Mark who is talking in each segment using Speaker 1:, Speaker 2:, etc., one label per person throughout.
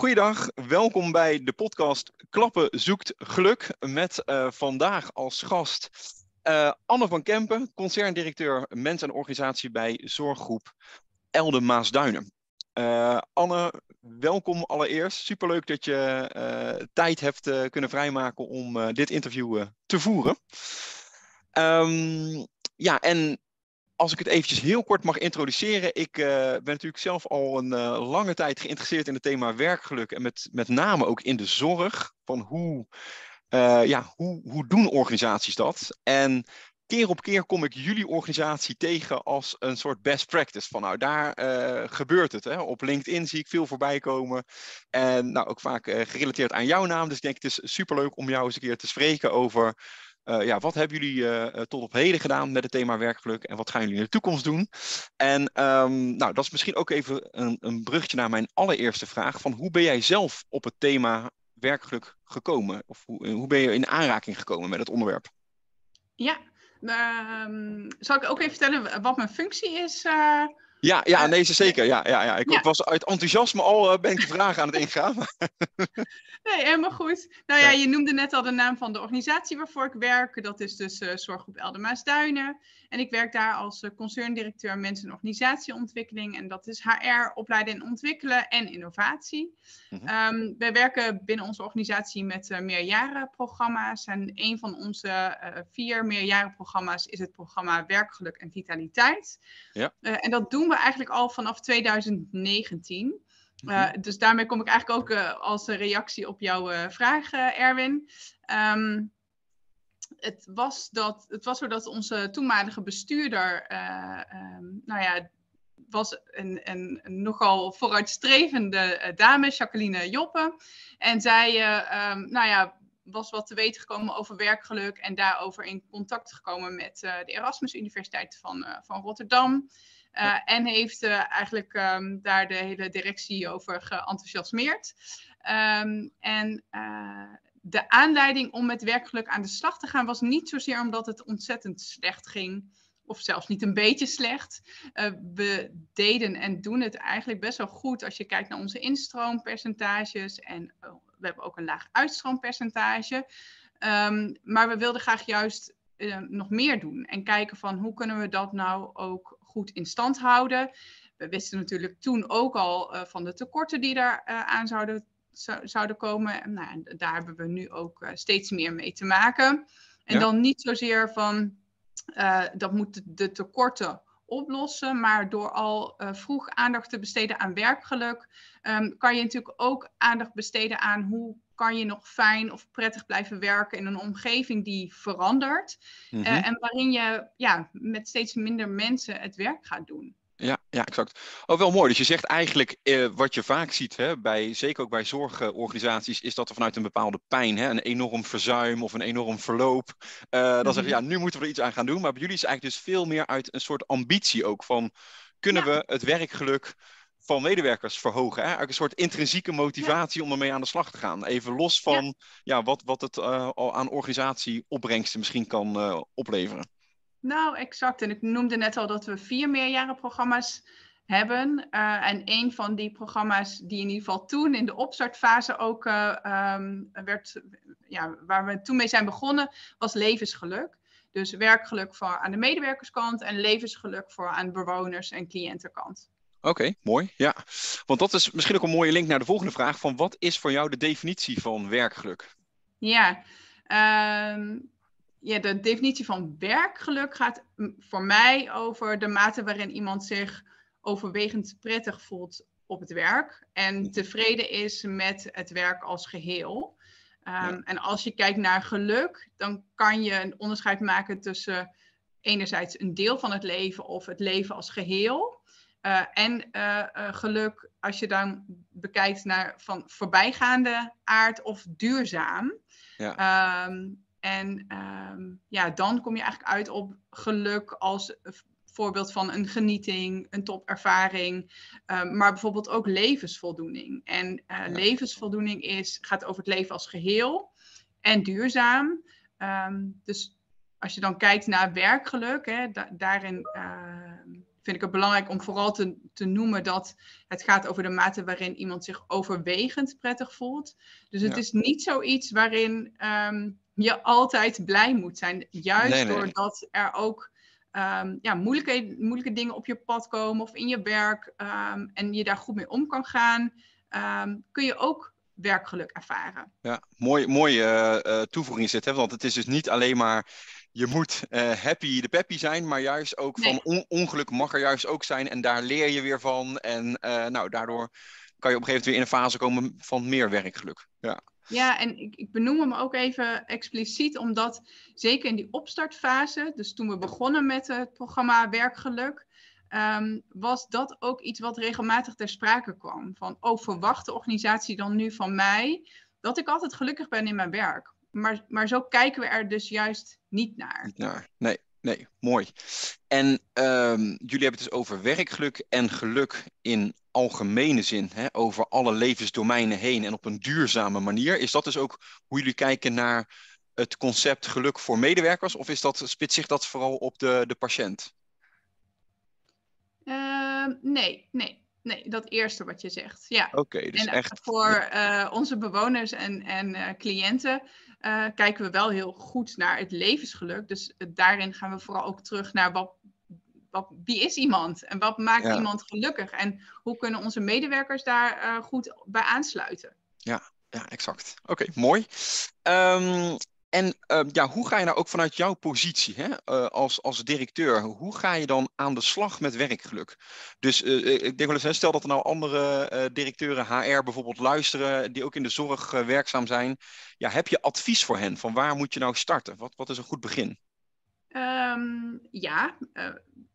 Speaker 1: Goeiedag, welkom bij de podcast Klappen zoekt geluk met uh, vandaag als gast uh, Anne van Kempen, concerndirecteur mens en organisatie bij zorggroep Elde Maasduinen. Uh, Anne, welkom allereerst. Superleuk dat je tijd hebt kunnen vrijmaken om dit interview te voeren. Um, ja, en als ik het eventjes heel kort mag introduceren. Ik uh, ben natuurlijk zelf al een uh, lange tijd geïnteresseerd in het thema werkgeluk. En met, met name ook in de zorg. Van hoe, uh, ja, hoe, hoe doen organisaties dat? En keer op keer kom ik jullie organisatie tegen als een soort best practice. Van nou, daar gebeurt het. Hè? Op LinkedIn zie ik veel voorbij komen. En nou, ook vaak gerelateerd aan jouw naam. Dus ik denk het is superleuk om jou eens een keer te spreken over uh, ja, wat hebben jullie uh, tot op heden gedaan met het thema werkgeluk en wat gaan jullie in de toekomst doen? En um, nou, dat is misschien ook even een, een brugje naar mijn allereerste vraag: van hoe ben jij zelf op het thema werkgeluk gekomen? Of hoe, hoe ben je in aanraking gekomen met het onderwerp?
Speaker 2: Ja, um, zal ik ook even vertellen wat mijn functie is?
Speaker 1: Ja, ja nee, zeker. Ja, ja, ja. Ik, was uit enthousiasme al uh, ben ik de vraag aan het ingaan.
Speaker 2: nee, helemaal goed. Nou ja, je noemde net al de naam van de organisatie waarvoor ik werk. Dat is dus uh, Zorggroep Eldermaasduinen. En ik werk daar als uh, concerndirecteur mensen- en organisatieontwikkeling. En dat is HR, opleiden en ontwikkelen en innovatie. Mm -hmm. wij werken binnen onze organisatie met meerjarenprogramma's. En een van onze vier meerjarenprogramma's is het programma Werkgeluk en Vitaliteit. Ja. en dat doen we eigenlijk al vanaf 2019. Uh, dus daarmee kom ik eigenlijk ook uh, als reactie op jouw uh, vraag, Erwin. Um, het, was dat, het was zo dat onze toenmalige bestuurder, um, nou ja, was een, nogal vooruitstrevende dame, Jacqueline Joppe. En zij, um, nou ja, was wat te weten gekomen over werkgeluk en daarover in contact gekomen met de Erasmus Universiteit van, van Rotterdam. Uh, en heeft uh, eigenlijk um, daar de hele directie over geenthousiasmeerd. En uh, de aanleiding om met werkgeluk aan de slag te gaan was niet zozeer omdat het ontzettend slecht ging. Of zelfs niet een beetje slecht. we deden en doen het eigenlijk best wel goed als je kijkt naar onze instroompercentages. En oh, we hebben ook een laag uitstroompercentage. Um, maar we wilden graag juist nog meer doen. En kijken van hoe kunnen we dat nou ook goed in stand houden. We wisten natuurlijk toen ook al uh, van de tekorten die daar aan zouden, zouden komen. Nou, en daar hebben we nu ook uh, steeds meer mee te maken. En ja. dan niet zozeer van dat moet de tekorten oplossen, maar door al vroeg aandacht te besteden aan werkgeluk, um, kan je natuurlijk ook aandacht besteden aan hoe kan je nog fijn of prettig blijven werken in een omgeving die verandert. Mm -hmm. uh, en waarin je ja, met steeds minder mensen het werk gaat doen.
Speaker 1: Ja, ja, exact. Oh, wel mooi. Dus je zegt eigenlijk, eh, wat je vaak ziet, hè, bij, zeker ook bij zorgorganisaties, is dat er vanuit een bepaalde pijn, hè, een enorm verzuim of een enorm verloop, uh, dan mm -hmm. zeggen ja, nu moeten we er iets aan gaan doen. Maar bij jullie is het eigenlijk dus veel meer uit een soort ambitie ook van, kunnen ja. we het werkgeluk van medewerkers verhogen. Hè? Eigenlijk een soort intrinsieke motivatie ja. om ermee aan de slag te gaan. Even los van ja. ja wat, wat het uh, aan organisatieopbrengsten misschien kan uh, opleveren.
Speaker 2: Nou, exact. En ik noemde net al dat we vier meerjarenprogramma's hebben. Uh, en een van die programma's die in ieder geval toen in de opstartfase ook um, werd, ja, waar we toen mee zijn begonnen, was levensgeluk. Dus werkgeluk voor aan de medewerkerskant en levensgeluk voor aan bewoners- en cliëntenkant.
Speaker 1: Oké, okay, mooi. Ja, want dat is misschien ook een mooie link naar de volgende vraag: van wat is voor jou de definitie van werkgeluk?
Speaker 2: Ja, um, ja de definitie van werkgeluk gaat voor mij over de mate waarin iemand zich overwegend prettig voelt op het werk en tevreden is met het werk als geheel. Um, ja. En als je kijkt naar geluk, dan kan je een onderscheid maken tussen enerzijds een deel van het leven of het leven als geheel. Uh, en uh, uh, geluk, als je dan bekijkt naar van voorbijgaande aard of duurzaam. Ja. Um, en um, ja, dan kom je eigenlijk uit op geluk als voorbeeld van een genieting, een topervaring, um, maar bijvoorbeeld ook levensvoldoening. En ja. levensvoldoening is, gaat over het leven als geheel en duurzaam. dus als je dan kijkt naar werkgeluk, hè, da daarin vind ik het belangrijk om vooral te, te noemen dat het gaat over de mate waarin iemand zich overwegend prettig voelt. Dus het is niet zoiets waarin ehm, je altijd blij moet zijn. Juist doordat er ook um, ja, moeilijke, moeilijke dingen op je pad komen of in je werk ehm, en je daar goed mee om kan gaan, kun je ook werkgeluk ervaren.
Speaker 1: Ja, mooi, mooie uh, toevoeging zit, hè? want het is dus niet alleen maar je moet uh, happy de peppy zijn, maar juist ook van ongeluk mag er juist ook zijn. En daar leer je weer van. En uh, nou, daardoor kan je op een gegeven moment weer in een fase komen van meer werkgeluk. Ja,
Speaker 2: ja en ik, ik benoem hem ook even expliciet, omdat zeker in die opstartfase, dus toen we begonnen met het programma Werkgeluk, um, was dat ook iets wat regelmatig ter sprake kwam. Van, oh, verwacht de organisatie dan nu van mij dat ik altijd gelukkig ben in mijn werk? Maar, maar zo kijken we er dus juist niet naar.
Speaker 1: naar. Nee, nee, mooi. En um, jullie hebben het dus over werkgeluk en geluk in algemene zin, hè, over alle levensdomeinen heen en op een duurzame manier. Is dat dus ook hoe jullie kijken naar het concept geluk voor medewerkers, of is dat, spitst zich dat vooral op de, de patiënt?
Speaker 2: Uh, nee, nee. Nee, dat eerste wat je zegt. Ja.
Speaker 1: Oké, dus
Speaker 2: en
Speaker 1: echt.
Speaker 2: Voor uh, onze bewoners en, en uh, cliënten uh, kijken we wel heel goed naar het levensgeluk. Dus daarin gaan we vooral ook terug naar wat, wat, wie is iemand en wat maakt iemand gelukkig en hoe kunnen onze medewerkers daar goed bij aansluiten.
Speaker 1: Ja, ja exact. Oké, mooi. Um, en uh, ja, hoe ga je nou ook vanuit jouw positie hè, uh, als, als directeur, hoe ga je dan aan de slag met werkgeluk? Dus uh, ik denk wel eens, stel dat er nou andere directeuren HR bijvoorbeeld luisteren, die ook in de zorg werkzaam zijn. Ja, heb je advies voor hen? Van waar moet je nou starten? Wat, wat is een goed begin?
Speaker 2: Um, ja,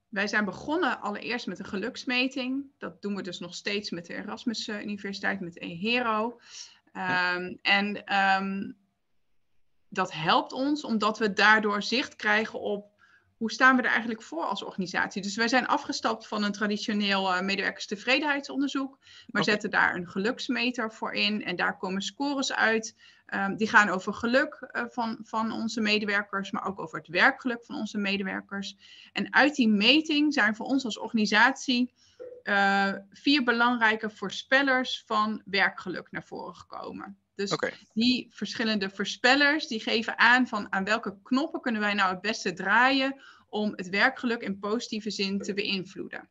Speaker 2: wij zijn begonnen allereerst met een geluksmeting. Dat doen we dus nog steeds met de Erasmus Universiteit, met EHERO. Um, ja. Ehm, en um, dat helpt ons omdat we daardoor zicht krijgen op hoe staan we er eigenlijk voor als organisatie. Dus wij zijn afgestapt van een traditioneel uh, medewerkerstevredenheidsonderzoek, maar zetten daar een geluksmeter voor in en daar komen scores uit. Um, die gaan over geluk uh, van, van onze medewerkers, maar ook over het werkgeluk van onze medewerkers. En uit die meting zijn voor ons als organisatie uh, vier belangrijke voorspellers van werkgeluk naar voren gekomen. Dus die verschillende voorspellers die geven aan van aan welke knoppen kunnen wij nou het beste draaien om het werkgeluk in positieve zin te beïnvloeden.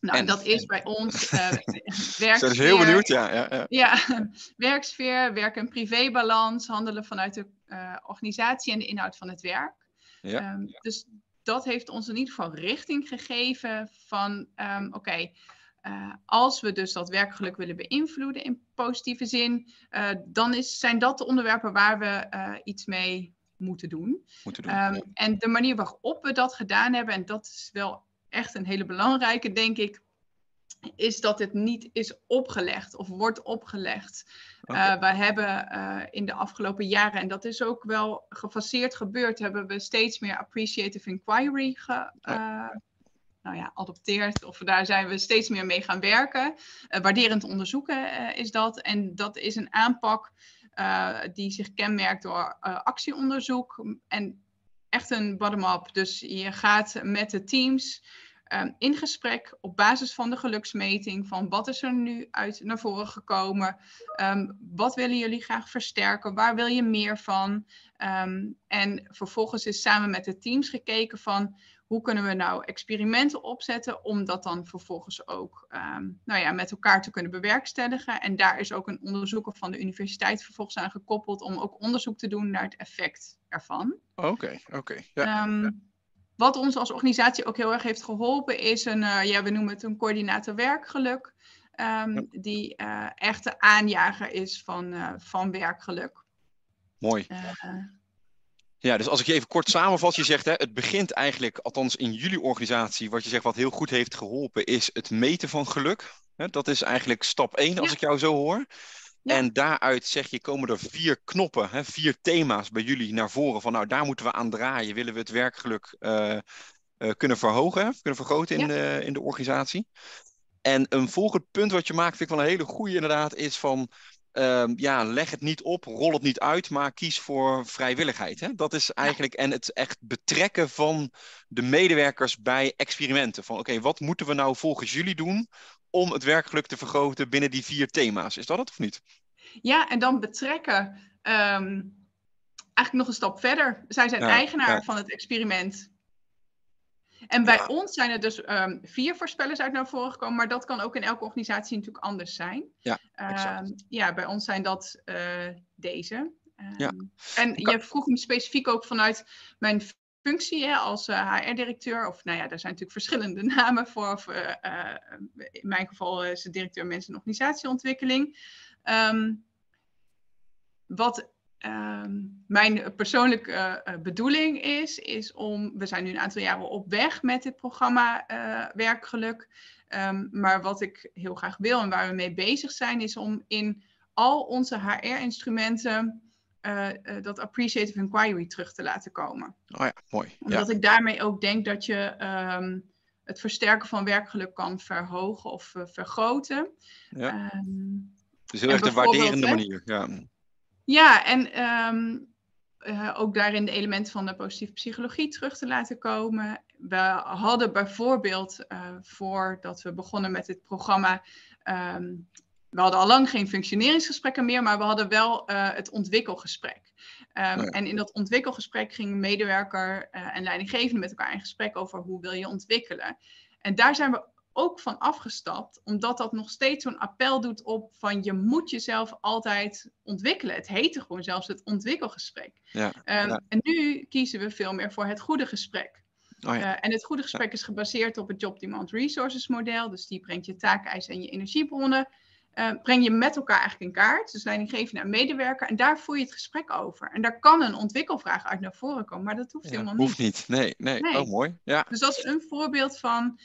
Speaker 2: Nou, en, dat is bij ons uh, werksfeer.
Speaker 1: Dat is heel benieuwd, ja. Ja, ja.
Speaker 2: ja werksfeer, werk- en privébalans, handelen vanuit de uh, organisatie en de inhoud van het werk. Ja. Um, dus dat heeft ons in ieder geval richting gegeven van, um, oké, uh, als we dus dat werkgeluk willen beïnvloeden in positieve zin, uh, dan is, zijn dat de onderwerpen waar we uh, iets mee moeten doen.
Speaker 1: Moeten doen um,
Speaker 2: En de manier waarop we dat gedaan hebben, en dat is wel echt een hele belangrijke, denk ik, is dat het niet is opgelegd of wordt opgelegd. Okay. we hebben in de afgelopen jaren, en dat is ook wel gefaseerd gebeurd, hebben we steeds meer appreciative inquiry ge, nou ja, adopteert. Of daar zijn we steeds meer mee gaan werken. Uh, waarderend onderzoeken uh, is dat. En dat is een aanpak uh, die zich kenmerkt door actieonderzoek. En echt een bottom-up. Dus je gaat met de teams um, in gesprek op basis van de geluksmeting. Van wat is er nu uit naar voren gekomen? Um, wat willen jullie graag versterken? Waar wil je meer van? Um, en vervolgens is samen met de teams gekeken van hoe kunnen we nou experimenten opzetten om dat dan vervolgens ook um, nou ja, met elkaar te kunnen bewerkstelligen. En daar is ook een onderzoeker van de universiteit vervolgens aan gekoppeld om ook onderzoek te doen naar het effect ervan.
Speaker 1: Oké, okay, oké. Okay. Ja,
Speaker 2: um, ja. Wat ons als organisatie ook heel erg heeft geholpen is een, uh, ja, we noemen het een coördinator werkgeluk. Um, ja. Die uh, echt de aanjager is van, uh, van werkgeluk.
Speaker 1: Mooi. Ja, dus als ik je even kort samenvat, je zegt hè, het begint eigenlijk, althans in jullie organisatie, wat je zegt wat heel goed heeft geholpen, is het meten van geluk. Dat is eigenlijk stap 1 als ja. ik jou zo hoor. Ja. En daaruit zeg je, komen er vier knoppen, hè, vier thema's bij jullie naar voren. Van nou, daar moeten we aan draaien. Willen we het werkgeluk uh, uh, kunnen verhogen, kunnen vergroten in, ja. de, in de organisatie. En een volgend punt wat je maakt, vind ik wel een hele goede inderdaad, is van ehm, ja, leg het niet op, rol het niet uit, maar kies voor vrijwilligheid. Hè? Dat is eigenlijk, en het echt betrekken van de medewerkers bij experimenten. Van oké, wat moeten we nou volgens jullie doen om het werkgeluk te vergroten binnen die vier thema's? Is dat het of niet?
Speaker 2: Ja, en dan betrekken. Ehm, eigenlijk nog een stap verder. Zij zijn eigenaar van het experiment. En bij ons zijn er dus um, vier voorspellers uit naar voren gekomen, maar dat kan ook in elke organisatie natuurlijk anders zijn.
Speaker 1: Ja, um,
Speaker 2: ja bij ons zijn dat uh, deze. ja. En je vroeg me specifiek ook vanuit mijn functie hè, als uh, eh, HR-directeur, of nou ja, daar zijn natuurlijk verschillende namen voor. Of, uh, in mijn geval is het directeur mensen- en organisatieontwikkeling. Wat Ehm, mijn persoonlijke uh, bedoeling is, is om, we zijn nu een aantal jaren op weg met dit programma uh, Werkgeluk. Um, maar wat ik heel graag wil en waar we mee bezig zijn, is om in al onze HR-instrumenten uh, dat appreciative inquiry terug te laten komen.
Speaker 1: Oh ja, mooi.
Speaker 2: Omdat ik daarmee ook denk dat je um, het versterken van werkgeluk kan verhogen of vergroten.
Speaker 1: Ja. dus heel erg de waarderende manier. Ja.
Speaker 2: Ja, en um, uh, ook daarin de elementen van de positieve psychologie terug te laten komen. We hadden bijvoorbeeld, uh, voordat we begonnen met dit programma, um, we hadden al lang geen functioneringsgesprekken meer, maar we hadden wel uh, het ontwikkelgesprek. Um, oh ja. En in dat ontwikkelgesprek ging medewerker en leidinggevende met elkaar in gesprek over hoe wil je ontwikkelen. En daar zijn we ook van afgestapt, omdat dat nog steeds zo'n appel doet op van je moet jezelf altijd ontwikkelen. Het heette gewoon zelfs het ontwikkelgesprek.
Speaker 1: Ja,
Speaker 2: um, ja. En nu kiezen we veel meer voor het goede gesprek.
Speaker 1: Oh ja.
Speaker 2: uh, en het goede gesprek is gebaseerd op het Job Demand Resources model. Dus die brengt je taakeisen en je energiebronnen. Uh, breng je met elkaar eigenlijk in kaart. Dus leidinggevende en medewerker. En daar voer je het gesprek over. En daar kan een ontwikkelvraag uit naar voren komen. Maar dat hoeft
Speaker 1: ja,
Speaker 2: helemaal niet.
Speaker 1: Hoeft niet, nee, nee. nee. Oh, mooi. Ja.
Speaker 2: Dus dat is een voorbeeld van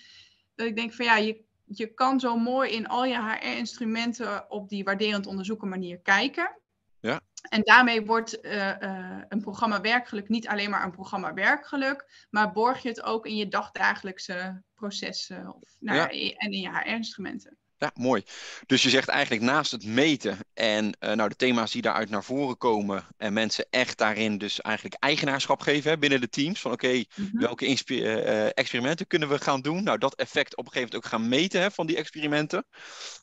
Speaker 2: dat ik denk van ja, je, je kan zo mooi in al je HR-instrumenten op die waarderend onderzoeken manier kijken.
Speaker 1: Ja.
Speaker 2: En daarmee wordt uh, uh, een programma werkgeluk niet alleen maar een programma werkgeluk, maar borg je het ook in je dagdagelijkse processen of, nou, ja. en in je HR-instrumenten.
Speaker 1: Ja, mooi. Dus je zegt eigenlijk naast het meten en uh, nou, de thema's die daaruit naar voren komen en mensen echt daarin dus eigenlijk eigenaarschap geven hè, binnen de teams. Van oké, okay, mm -hmm. welke uh, experimenten kunnen we gaan doen? Nou, dat effect op een gegeven moment ook gaan meten hè, van die experimenten.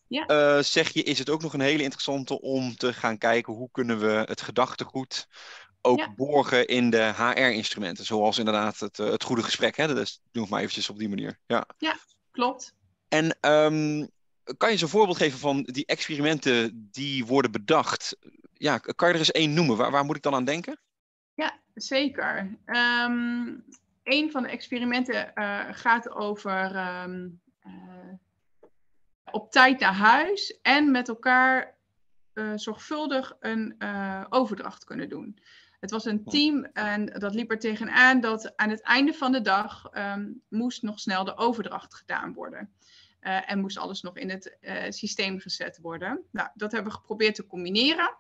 Speaker 2: Ja.
Speaker 1: Uh, zeg je, is het ook nog een hele interessante om te gaan kijken hoe kunnen we het gedachtegoed ook ja. borgen in de HR-instrumenten. Zoals inderdaad het, het goede gesprek. Hè? Is, doe ik maar eventjes op die manier. Ja,
Speaker 2: ja klopt.
Speaker 1: En um, kan je eens een voorbeeld geven van die experimenten die worden bedacht? Ja, kan je er eens één noemen? Waar, waar moet ik dan aan denken?
Speaker 2: Ja, zeker. Um, een van de experimenten uh, gaat over um, uh, op tijd naar huis en met elkaar uh, zorgvuldig een overdracht kunnen doen. Het was een team en dat liep er tegenaan dat aan het einde van de dag um, moest nog snel de overdracht gedaan worden. Uh, en moest alles nog in het uh, systeem gezet worden. Nou, dat hebben we geprobeerd te combineren.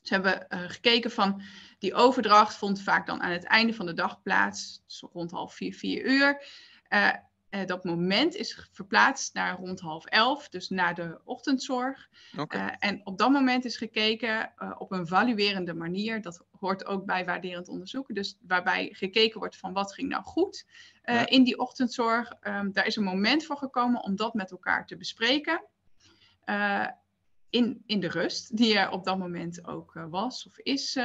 Speaker 2: Dus hebben we uh, gekeken van die overdracht vond vaak dan aan het einde van de dag plaats, rond half vier, vier uur. Dat moment is verplaatst naar rond half elf, dus na de ochtendzorg.
Speaker 1: Okay.
Speaker 2: en op dat moment is gekeken op een valuerende manier. Dat hoort ook bij waarderend onderzoeken. Dus waarbij gekeken wordt van wat ging nou goed ja. in die ochtendzorg. Um, daar is een moment voor gekomen om dat met elkaar te bespreken. In, in de rust, die er op dat moment ook was of is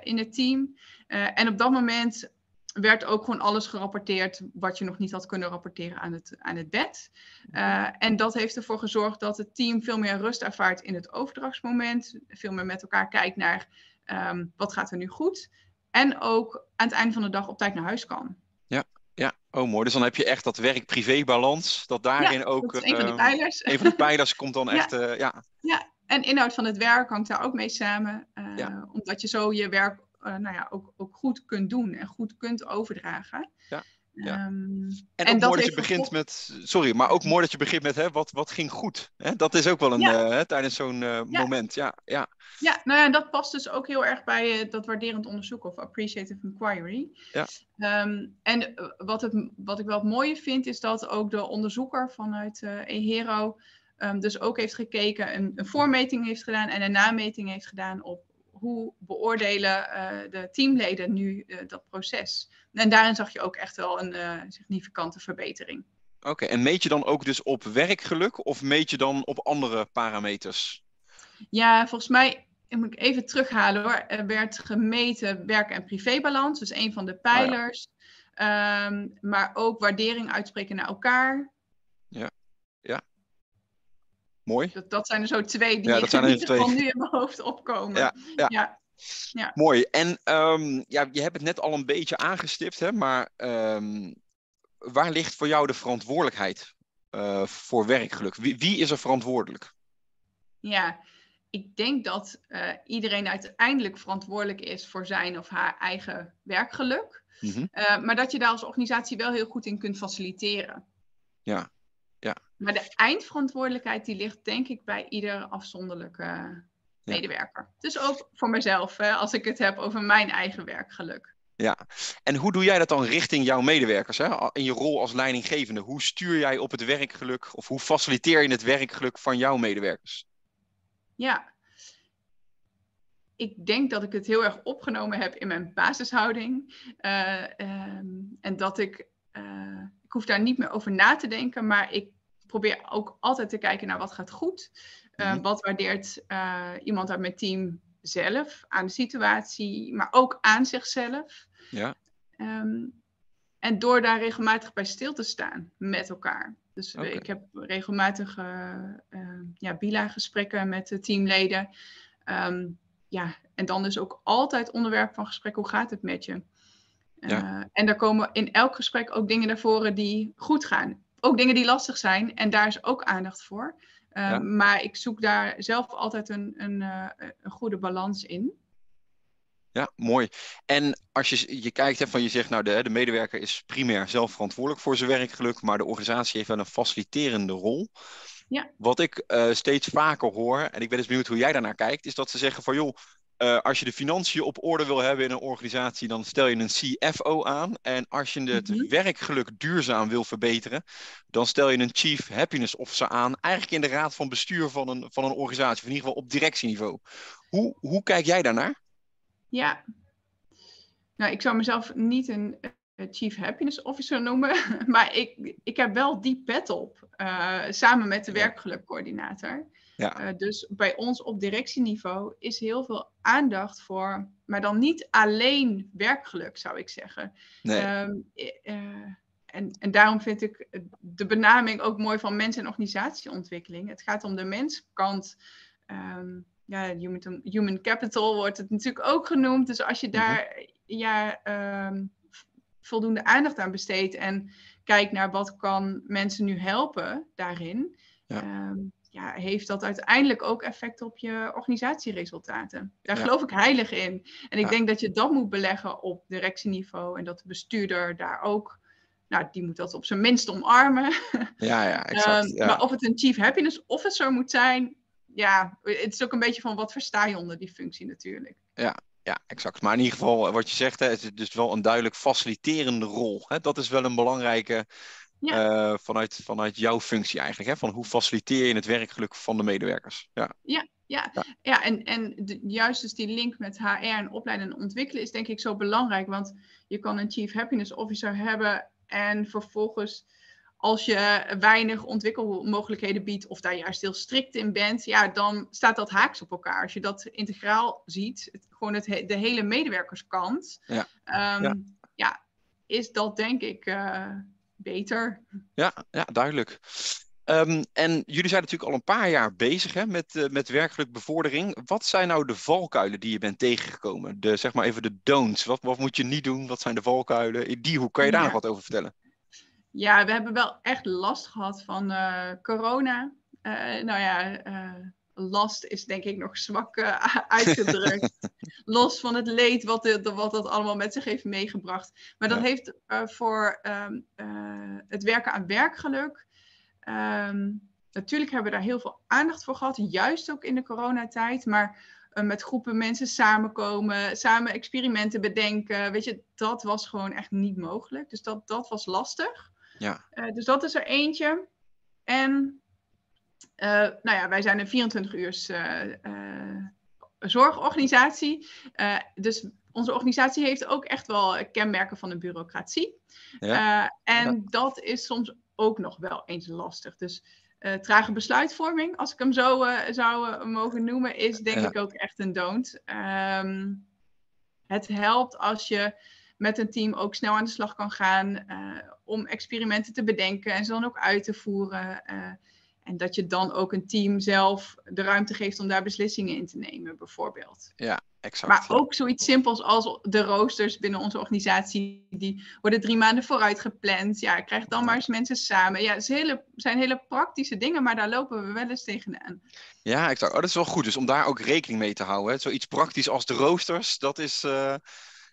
Speaker 2: in het team. en op dat moment werd ook gewoon alles gerapporteerd wat je nog niet had kunnen rapporteren aan het, aan het bed. Uh, en dat heeft ervoor gezorgd dat het team veel meer rust ervaart in het overdrachtsmoment. Veel meer met elkaar kijkt naar um, wat gaat er nu goed. En ook aan het einde van de dag op tijd naar huis kan.
Speaker 1: Ja, ja. oh mooi. Dus dan heb je echt dat werk-privé-balans. Dat daarin
Speaker 2: ja,
Speaker 1: ook.
Speaker 2: Dat is een van de pijlers.
Speaker 1: Uh, een van de pijlers komt dan echt. Uh, ja.
Speaker 2: ja, en inhoud van het werk hangt daar ook mee samen.
Speaker 1: Ja.
Speaker 2: Omdat je zo je werk nou ja, ook, ook goed kunt doen en goed kunt overdragen.
Speaker 1: Ja. Ja.
Speaker 2: Um,
Speaker 1: en, en mooi dat je begint met, sorry, maar ook mooi dat je begint met hè, wat, wat ging goed. Hè? Dat is ook wel een,
Speaker 2: ja.
Speaker 1: uh, tijdens zo'n uh, ja. moment. Ja, ja.
Speaker 2: ja, nou ja, dat past dus ook heel erg bij uh, dat waarderend onderzoek of appreciative inquiry.
Speaker 1: Ja.
Speaker 2: Um, en wat, het, wat ik wel het mooie vind, is dat ook de onderzoeker vanuit EHERO Ehm, dus ook heeft gekeken, een, een voormeting heeft gedaan en een nameting heeft gedaan op hoe beoordelen uh, de teamleden nu uh, dat proces. En daarin zag je ook echt wel een uh, significante verbetering.
Speaker 1: Oké, en meet je dan ook dus op werkgeluk of meet je dan op andere parameters?
Speaker 2: Ja, volgens mij moet ik even terughalen hoor. Er werd gemeten werk- en privébalans, dus een van de pijlers. Oh ja. um, maar ook waardering uitspreken naar elkaar.
Speaker 1: Ja. Mooi.
Speaker 2: Dat, dat zijn er zo twee die ja, dat zijn er nu in mijn hoofd opkomen.
Speaker 1: Ja, ja. ja. ja. Mooi. En um, ja, je hebt het net al een beetje aangestipt, hè, maar um, waar ligt voor jou de verantwoordelijkheid uh, voor werkgeluk? Wie, wie, is er verantwoordelijk?
Speaker 2: Ja, ik denk dat uh, iedereen uiteindelijk verantwoordelijk is voor zijn of haar eigen werkgeluk. Mm-hmm. Uh, maar dat je daar als organisatie wel heel goed in kunt faciliteren.
Speaker 1: Ja.
Speaker 2: Maar de eindverantwoordelijkheid die ligt denk ik bij ieder afzonderlijke medewerker. Ja. Dus ook voor mezelf, hè, als ik het heb over mijn eigen werkgeluk.
Speaker 1: Ja, en hoe doe jij dat dan richting jouw medewerkers? Hè? In je rol als leidinggevende, hoe stuur jij op het werkgeluk of hoe faciliteer je het werkgeluk van jouw medewerkers?
Speaker 2: Ja, ik denk dat ik het heel erg opgenomen heb in mijn basishouding. Uh, um, en dat ik, uh, ik hoef daar niet meer over na te denken, maar ik probeer ook altijd te kijken naar wat gaat goed. Uh. Wat waardeert iemand uit mijn team zelf, aan de situatie, maar ook aan zichzelf.
Speaker 1: Ja.
Speaker 2: Um, en door daar regelmatig bij stil te staan met elkaar. Dus okay. ik heb regelmatig uh, ja, bila-gesprekken met de teamleden. Um, ja, en dan is ook altijd onderwerp van gesprek, hoe gaat het met je? Ja. En daar komen in elk gesprek ook dingen naar voren die goed gaan. Ook dingen die lastig zijn en daar is ook aandacht voor. Uh, ja. Maar ik zoek daar zelf altijd een, een, uh, een goede balans in.
Speaker 1: Ja, mooi. En als je, je kijkt, hè, van je zegt, nou, de, de medewerker is primair zelf verantwoordelijk voor zijn werkgeluk, maar de organisatie heeft wel een faciliterende rol.
Speaker 2: Ja.
Speaker 1: Wat ik uh, steeds vaker hoor, en ik ben dus benieuwd hoe jij daarnaar kijkt, is dat ze zeggen van joh, uh, als je de financiën op orde wil hebben in een organisatie, dan stel je een CFO aan. En als je het mm-hmm. werkgeluk duurzaam wil verbeteren, dan stel je een Chief Happiness Officer aan. Eigenlijk in de raad van bestuur van een, van een organisatie, of in ieder geval op directieniveau. Hoe, hoe kijk jij daarnaar?
Speaker 2: Ja, nou, ik zou mezelf niet een Chief Happiness Officer noemen, maar ik, ik heb wel die pet op, uh, samen met de werkgelukcoördinator.
Speaker 1: Ja.
Speaker 2: Uh, dus bij ons op directieniveau is heel veel aandacht voor, maar dan niet alleen werkgeluk, zou ik zeggen.
Speaker 1: Nee.
Speaker 2: Um, uh, en, en daarom vind ik de benaming ook mooi van mens- en organisatieontwikkeling. Het gaat om de menskant. Um, ja, human, human capital wordt het natuurlijk ook genoemd. Dus als je daar mm-hmm. ja, um, voldoende aandacht aan besteedt en kijkt naar wat kan mensen nu helpen daarin,
Speaker 1: ja.
Speaker 2: um, ja, heeft dat uiteindelijk ook effect op je organisatieresultaten. Daar ja. geloof ik heilig in. En ik ja. denk dat je dat moet beleggen op directieniveau en dat de bestuurder daar ook, nou, die moet dat op zijn minst omarmen.
Speaker 1: Ja, ja, exact.
Speaker 2: um, maar of het een Chief Happiness Officer moet zijn, ja, het is ook een beetje van wat versta je onder die functie natuurlijk.
Speaker 1: Ja, ja, exact. Maar in ieder geval, wat je zegt, hè, het is dus wel een duidelijk faciliterende rol. Hè? Dat is wel een belangrijke ja. uh, vanuit, vanuit jouw functie eigenlijk. Hè? Van hoe faciliteer je het werkgeluk van de medewerkers? Ja,
Speaker 2: ja, ja. ja. ja en, en de, juist dus die link met HR en opleiden en ontwikkelen is denk ik zo belangrijk. Want je kan een Chief Happiness Officer hebben en vervolgens als je weinig ontwikkelmogelijkheden biedt of daar juist heel strikt in bent, ja, dan staat dat haaks op elkaar. Als je dat integraal ziet, het, gewoon het, de hele medewerkerskant,
Speaker 1: ja.
Speaker 2: Um, ja. ja. is dat denk ik uh, beter.
Speaker 1: Ja, ja duidelijk. Um, en jullie zijn natuurlijk al een paar jaar bezig hè, met, uh, met werkelijk bevordering. Wat zijn nou de valkuilen die je bent tegengekomen? De, zeg maar even de don'ts. Wat, wat moet je niet doen? Wat zijn de valkuilen? In die hoe kan je daar ja. nog wat over vertellen?
Speaker 2: Ja, we hebben wel echt last gehad van uh, corona. Uh, nou ja, last is denk ik nog zwak uitgedrukt. Los van het leed wat, de, wat dat allemaal met zich heeft meegebracht. Maar dat ja. heeft voor um, het werken aan werkgeluk. Um, natuurlijk hebben we daar heel veel aandacht voor gehad, juist ook in de coronatijd. Maar met groepen mensen samenkomen, samen experimenten bedenken. Weet je, dat was gewoon echt niet mogelijk. Dus dat, dat was lastig.
Speaker 1: Ja.
Speaker 2: Dus dat is er eentje. En nou ja, wij zijn een 24 uur zorgorganisatie. dus onze organisatie heeft ook echt wel kenmerken van een bureaucratie. Ja. en dat is soms ook nog wel eens lastig. Dus uh, trage besluitvorming, als ik hem zo uh, zou uh, mogen noemen, is denk ik ook echt een don't. Um, het helpt als je met een team ook snel aan de slag kan gaan om experimenten te bedenken en ze dan ook uit te voeren. En dat je dan ook een team zelf de ruimte geeft om daar beslissingen in te nemen, bijvoorbeeld.
Speaker 1: Ja, Exact,
Speaker 2: maar ook zoiets simpels als de roosters binnen onze organisatie, die worden drie maanden vooruit gepland. Ja, krijg dan maar eens mensen samen. Ja, het hele, zijn hele praktische dingen, maar daar lopen we wel eens tegenaan.
Speaker 1: Ja, exact. Oh, dat is wel goed. Dus om daar ook rekening mee te houden. Hè. Zoiets praktisch als de roosters, dat is, uh,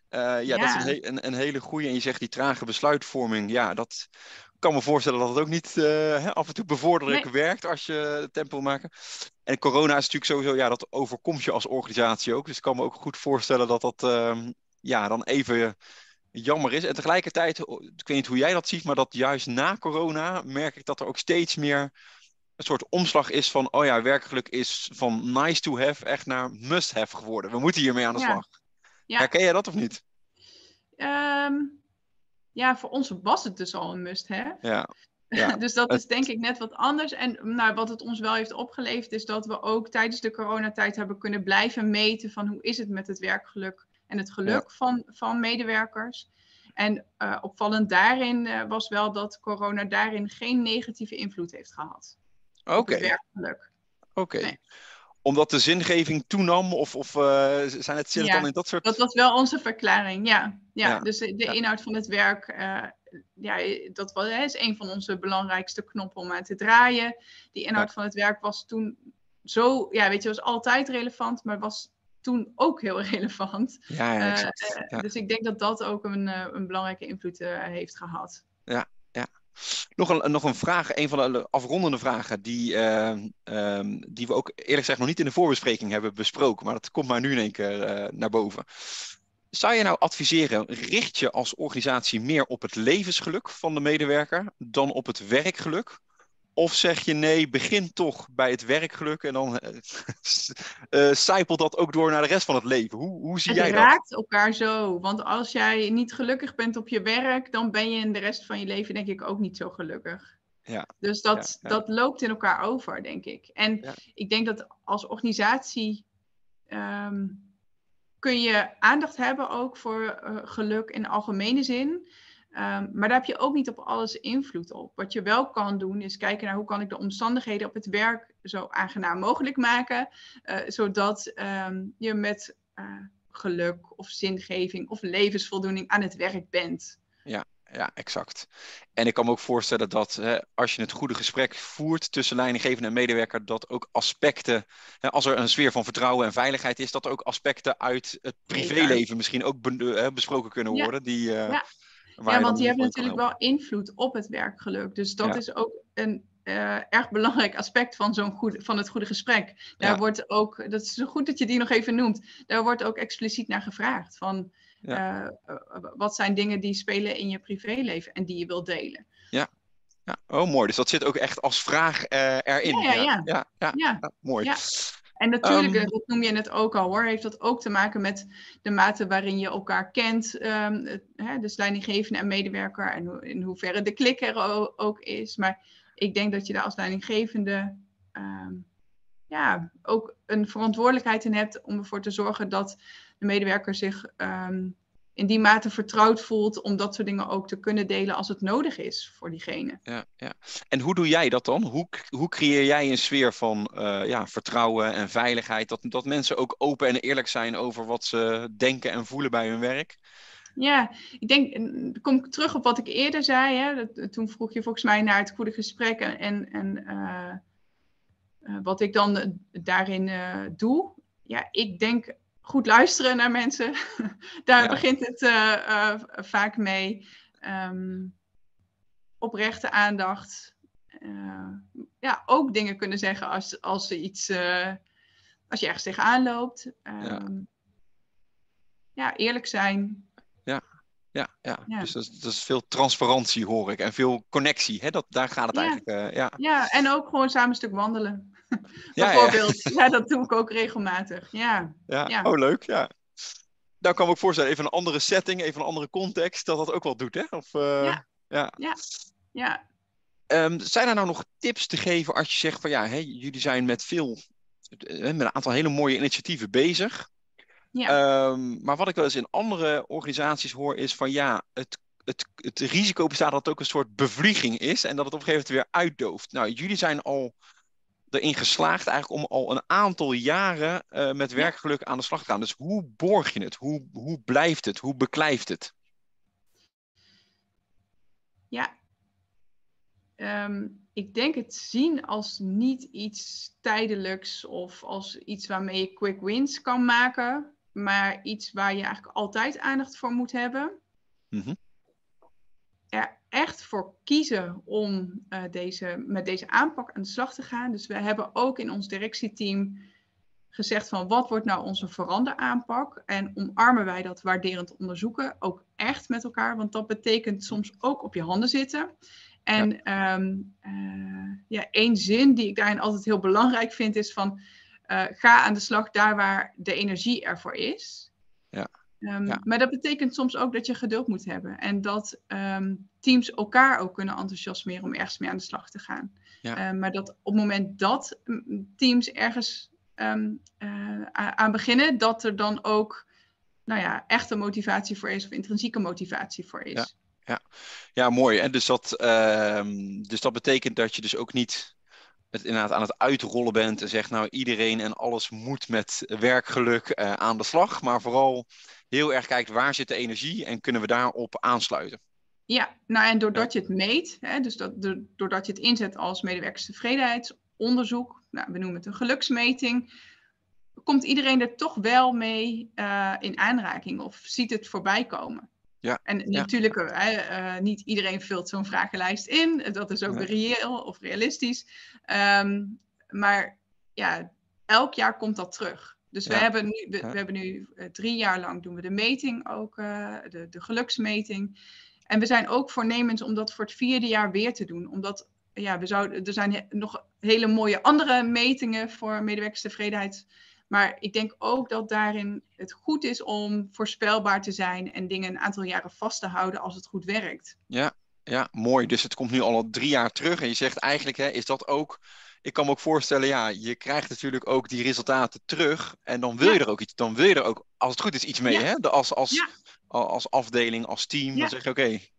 Speaker 1: uh, ja, Dat is een, een, een, hele goede. En je zegt die trage besluitvorming, ja, dat, kan me voorstellen dat het ook niet uh, af en toe bevorderlijk werkt als je tempo wil maken. En corona is natuurlijk sowieso, ja, dat overkomt je als organisatie ook. Dus ik kan me ook goed voorstellen dat dat uh, ja, dan even jammer is. En tegelijkertijd, ik weet niet hoe jij dat ziet, maar dat juist na corona merk ik dat er ook steeds meer een soort omslag is van, oh ja, werkelijk is van nice to have echt naar must have geworden. We moeten hiermee aan de slag. Ja. Herken jij dat of niet?
Speaker 2: Um ja, voor ons was het dus al een must hè
Speaker 1: Ja.
Speaker 2: ja. dus dat is denk ik net wat anders. En nou, wat het ons wel heeft opgeleverd, is dat we ook tijdens de coronatijd hebben kunnen blijven meten van hoe is het met het werkgeluk en het geluk van, van medewerkers. En uh, opvallend daarin uh, was wel dat corona daarin geen negatieve invloed heeft gehad.
Speaker 1: Oké. Okay. werkgeluk. Oké omdat de zingeving toenam? Of, of uh, zijn het zit dan in dat soort...
Speaker 2: dat was wel onze verklaring, ja. Ja, dus de, inhoud van het werk, uh, ja, dat was, is een van onze belangrijkste knoppen om aan te draaien. Die inhoud van het werk was toen zo, ja, weet je, was altijd relevant, maar was toen ook heel relevant.
Speaker 1: Ja, ja, eh, exact.
Speaker 2: Dus ik denk dat dat ook een, een belangrijke invloed heeft gehad.
Speaker 1: Ja, nog een, nog een vraag, een van de afrondende vragen die, uh, um, die we ook eerlijk gezegd nog niet in de voorbespreking hebben besproken, maar dat komt maar nu in één keer uh, naar boven. Zou je nou adviseren, richt je als organisatie meer op het levensgeluk van de medewerker dan op het werkgeluk? Of zeg je nee, begin toch bij het werkgeluk en dan uh, zijpelt dat ook door naar de rest van het leven. Hoe, hoe zie
Speaker 2: het
Speaker 1: jij
Speaker 2: dat? Het raakt elkaar zo. Want als jij niet gelukkig bent op je werk, dan ben je in de rest van je leven denk ik ook niet zo gelukkig.
Speaker 1: Ja.
Speaker 2: Dus dat, dat loopt in elkaar over, denk ik. En ik denk dat als organisatie um, kun je aandacht hebben ook voor uh, geluk in algemene zin. Um, maar daar heb je ook niet op alles invloed op. Wat je wel kan doen, is kijken naar hoe kan ik de omstandigheden op het werk zo aangenaam mogelijk maken, uh, zodat um, je met uh, geluk of zingeving of levensvoldoening aan het werk bent.
Speaker 1: Ja, ja, exact. En ik kan me ook voorstellen dat hè, als je het goede gesprek voert tussen leidinggevende en medewerker, dat ook aspecten, hè, als er een sfeer van vertrouwen en veiligheid is, dat er ook aspecten uit het privéleven misschien ook be besproken kunnen worden. Die, uh,
Speaker 2: ja ja, want die hebben natuurlijk wel invloed op het werkgeluk. Dus dat is ook een uh, erg belangrijk aspect van, zo'n goed, van het goede gesprek. Daar wordt ook, dat is zo goed dat je die nog even noemt, daar wordt ook expliciet naar gevraagd. Van uh, wat zijn dingen die spelen in je privéleven en die je wilt delen.
Speaker 1: Ja. ja. Oh, mooi. Dus dat zit ook echt als vraag uh, erin.
Speaker 2: Ja, ja, ja. ja, ja.
Speaker 1: mooi.
Speaker 2: En natuurlijk, um, dat noem je net ook al hoor, heeft dat ook te maken met de mate waarin je elkaar kent. Um, hè, dus leidinggevende en medewerker en ho in hoeverre de klik er ook is. Maar ik denk dat je daar als leidinggevende um, ja, ook een verantwoordelijkheid in hebt om ervoor te zorgen dat de medewerker zich in die mate vertrouwd voelt om dat soort dingen ook te kunnen delen als het nodig is voor diegene.
Speaker 1: Ja, ja. En hoe doe jij dat dan? Hoe, hoe creëer jij een sfeer van uh, ja, vertrouwen en veiligheid? Dat, dat mensen ook open en eerlijk zijn over wat ze denken en voelen bij hun werk?
Speaker 2: Ja, ik denk, kom ik terug op wat ik eerder zei. Hè? Dat, toen vroeg je volgens mij naar het goede gesprek en, en, en uh, uh, wat ik dan daarin doe. Ja, ik denk goed luisteren naar mensen. Daar begint het uh, uh, vaak mee. Um, oprechte aandacht. Uh, ja, ook dingen kunnen zeggen als, als ze iets. als je ergens tegenaan loopt. Um, ja. ja. eerlijk zijn.
Speaker 1: Ja. ja, ja. dus dat is, dat is, veel transparantie hoor ik en veel connectie. Hè? Dat, daar gaat het
Speaker 2: ja.
Speaker 1: eigenlijk. Uh, ja.
Speaker 2: ja, en ook gewoon samen een stuk wandelen. Bijvoorbeeld. Ja, ja. dat doe ik ook regelmatig. Ja.
Speaker 1: Ja. oh leuk, ja. Nou kan ik me ook voorstellen, even een andere setting, even een andere context, dat dat ook wel doet, hè? Of, uh,
Speaker 2: ja. ja. ja.
Speaker 1: Um, zijn er nou nog tips te geven als je zegt van ja, hey, jullie zijn met veel, met een aantal hele mooie initiatieven bezig.
Speaker 2: Ja.
Speaker 1: Um, maar wat ik wel eens in andere organisaties hoor is van ja, het, het, het risico bestaat dat het ook een soort bevlieging is en dat het op een gegeven moment weer uitdooft. Nou, jullie zijn al erin geslaagd eigenlijk om al een aantal jaren uh, met werkgeluk aan de slag te gaan. Dus hoe borg je het? Hoe, hoe blijft het? Hoe beklijft het?
Speaker 2: Ja, um, ik denk het zien als niet iets tijdelijks of als iets waarmee je quick wins kan maken, maar iets waar je eigenlijk altijd aandacht voor moet hebben.
Speaker 1: Mm -hmm.
Speaker 2: Er echt voor kiezen om uh, deze, met deze aanpak aan de slag te gaan. Dus we hebben ook in ons directieteam gezegd van wat wordt nou onze veranderaanpak en omarmen wij dat waarderend onderzoeken ook echt met elkaar, want dat betekent soms ook op je handen zitten. En ja. Um, uh, ja, één zin die ik daarin altijd heel belangrijk vind is van uh, ga aan de slag daar waar de energie ervoor is.
Speaker 1: Ja.
Speaker 2: Um, ja. Maar dat betekent soms ook dat je geduld moet hebben en dat um, teams elkaar ook kunnen enthousiasmeren om ergens mee aan de slag te gaan.
Speaker 1: Ja.
Speaker 2: maar dat op het moment dat teams ergens uh, aan beginnen, dat er dan ook nou ja, echte motivatie voor is of intrinsieke motivatie voor is.
Speaker 1: Ja. Ja, ja mooi. En dus dat, uh, dus dat betekent dat je dus ook niet het inderdaad aan het uitrollen bent en zegt nou iedereen en alles moet met werkgeluk uh, aan de slag, maar vooral heel erg kijkt waar zit de energie en kunnen we daarop aansluiten.
Speaker 2: Ja, nou en doordat je het meet, hè, dus dat, doordat je het inzet als medewerkerstevredenheidsonderzoek, nou, we noemen het een geluksmeting, komt iedereen er toch wel mee uh, in aanraking of ziet het voorbij komen.
Speaker 1: Ja,
Speaker 2: en
Speaker 1: ja.
Speaker 2: natuurlijk, uh, uh, niet iedereen vult zo'n vragenlijst in. Dat is ook nee. reëel of realistisch. Um, maar ja, elk jaar komt dat terug. Dus ja. we hebben nu, we, we hebben nu uh, drie jaar lang doen we de meting ook, de, de geluksmeting. En we zijn ook voornemens om dat voor het vierde jaar weer te doen. Omdat ja, we zouden, er zijn nog hele mooie andere metingen voor medewerkerstevredenheid. Maar ik denk ook dat daarin het goed is om voorspelbaar te zijn en dingen een aantal jaren vast te houden als het goed werkt.
Speaker 1: Ja, ja mooi. Dus het komt nu al drie jaar terug. En je zegt eigenlijk, hè, is dat ook. Ik kan me ook voorstellen, ja, je krijgt natuurlijk ook die resultaten terug. En dan wil ja. je er ook iets, dan wil je er ook, als het goed is, iets mee.
Speaker 2: Ja.
Speaker 1: Hè? Als, als, ja. als afdeling, als team. Dan zeg je oké. Okay.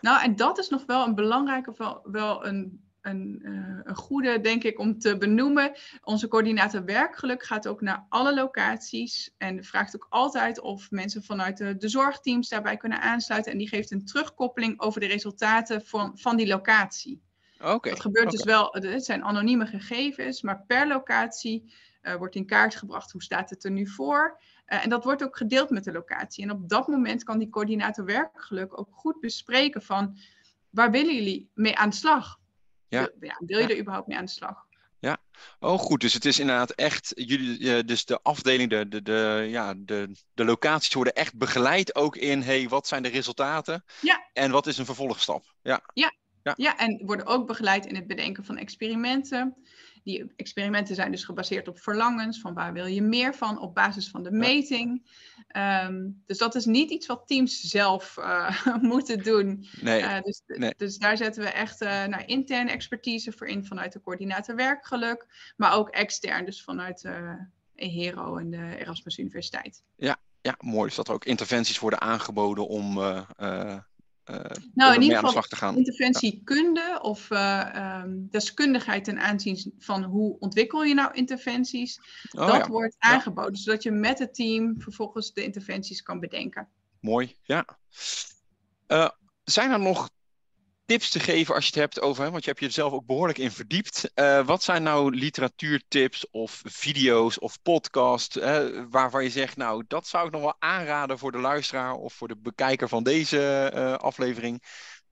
Speaker 2: Nou, en dat is nog wel een belangrijke, of wel, wel een een, uh, een, goede, denk ik, om te benoemen. Onze coördinator werkgeluk gaat ook naar alle locaties en vraagt ook altijd of mensen vanuit de, de zorgteams daarbij kunnen aansluiten. En die geeft een terugkoppeling over de resultaten van, van die locatie.
Speaker 1: Okay.
Speaker 2: Dat gebeurt
Speaker 1: okay.
Speaker 2: dus wel, het zijn anonieme gegevens, maar per locatie uh, wordt in kaart gebracht hoe staat het er nu voor. Uh, en dat wordt ook gedeeld met de locatie. En op dat moment kan die coördinator werkgeluk ook goed bespreken van waar willen jullie mee aan de slag?
Speaker 1: Ja.
Speaker 2: ja. wil je er überhaupt mee aan de slag?
Speaker 1: Ja, oh goed. Dus het is inderdaad echt, jullie, dus de afdeling, de, de, de, ja, de, de locaties worden echt begeleid ook in, hey, wat zijn de resultaten?
Speaker 2: Ja.
Speaker 1: En wat is een vervolgstap? Ja.
Speaker 2: Ja. Ja. ja, en worden ook begeleid in het bedenken van experimenten. Die experimenten zijn dus gebaseerd op verlangens, van waar wil je meer van, op basis van de meting. Ja. Um, dus dat is niet iets wat teams zelf uh, moeten doen.
Speaker 1: Nee.
Speaker 2: Uh, dus,
Speaker 1: nee.
Speaker 2: dus, daar zetten we echt uh, naar interne expertise voor in vanuit de coördinator werkgeluk, maar ook extern, dus vanuit HERO en de Erasmus Universiteit.
Speaker 1: Ja, ja, mooi. Dus dat er ook interventies worden aangeboden om
Speaker 2: nou, in ieder geval interventiekunde ja. of uh, um, deskundigheid ten aanzien van hoe ontwikkel je nou interventies. Oh, dat ja. wordt aangeboden, ja. zodat je met het team vervolgens de interventies kan bedenken.
Speaker 1: Mooi, ja. Uh, zijn er nog tips te geven als je het hebt over, want je hebt je er zelf ook behoorlijk in verdiept. Uh, wat zijn nou literatuurtips of video's of podcasts uh, waarvan je zegt, nou dat zou ik nog wel aanraden voor de luisteraar of voor de bekijker van deze uh, aflevering.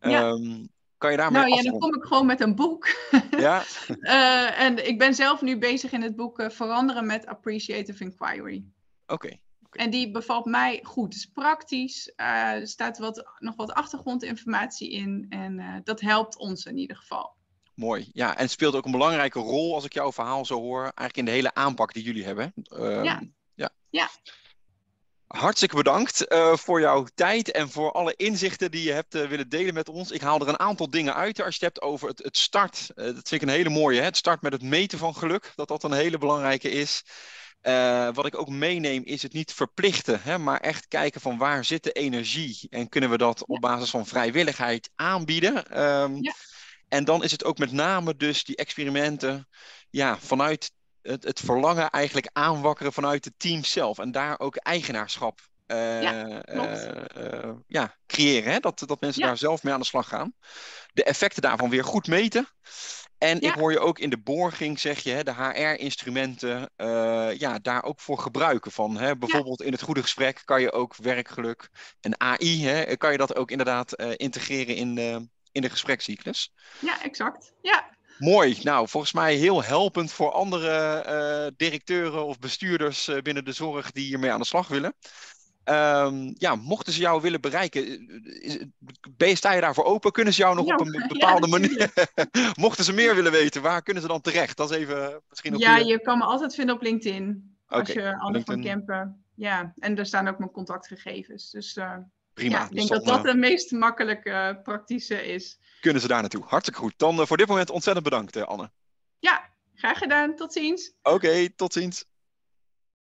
Speaker 2: Ja.
Speaker 1: Um, kan je daarmee
Speaker 2: Nou ja, dan kom ik gewoon met een boek.
Speaker 1: Ja.
Speaker 2: en ik ben zelf nu bezig in het boek Veranderen met Appreciative Inquiry.
Speaker 1: Oké. Okay.
Speaker 2: En die bevalt mij goed. Het is praktisch, uh, er staat wat, nog wat achtergrondinformatie in en dat helpt ons in ieder geval.
Speaker 1: Mooi. Ja, en het speelt ook een belangrijke rol, als ik jouw verhaal zo hoor, eigenlijk in de hele aanpak die jullie hebben.
Speaker 2: Uh, ja. ja. ja.
Speaker 1: Hartstikke bedankt uh, voor jouw tijd en voor alle inzichten die je hebt uh, willen delen met ons. Ik haal er een aantal dingen uit als je het hebt over het, het start. Uh, dat vind ik een hele mooie. Hè? Het start met het meten van geluk, dat dat een hele belangrijke is. Wat ik ook meeneem is het niet verplichten, hè? maar echt kijken van waar zit de energie en kunnen we dat op basis van vrijwilligheid aanbieden. Um, ja. En dan is het ook met name dus die experimenten ja, vanuit het, het verlangen eigenlijk aanwakkeren vanuit het team zelf. En daar ook eigenaarschap uh, ja, uh, ja, creëren. Hè? Dat, dat mensen daar zelf mee aan de slag gaan. De effecten daarvan weer goed meten. En ik hoor je ook in de borging, zeg je, hè, de HR-instrumenten, ja, daar ook voor gebruiken van. Hè? Bijvoorbeeld in het goede gesprek kan je ook werkgeluk en AI, hè, kan je dat ook inderdaad integreren in de, in de gesprekscyclus.
Speaker 2: Ja, exact. Ja.
Speaker 1: Mooi. Nou, volgens mij heel helpend voor andere uh, directeuren of bestuurders binnen de zorg die hiermee aan de slag willen. Um, ja, mochten ze jou willen bereiken, is, ben, sta je daarvoor open? Kunnen ze jou nog ja, op een bepaalde ja, manier... mochten ze meer willen weten, waar kunnen ze dan terecht? Dat is even misschien
Speaker 2: Ja, je kan me altijd vinden op LinkedIn. Als je Anne van Kempen... Ja, en daar staan ook mijn contactgegevens. Dus uh,
Speaker 1: Prima.
Speaker 2: Ja, ik denk dat dat de meest makkelijke praktische is.
Speaker 1: Kunnen ze daar naartoe. Hartstikke goed. Dan uh, voor dit moment ontzettend bedankt, uh, Anne.
Speaker 2: Ja, graag gedaan. Tot ziens.
Speaker 1: Oké, okay, tot ziens.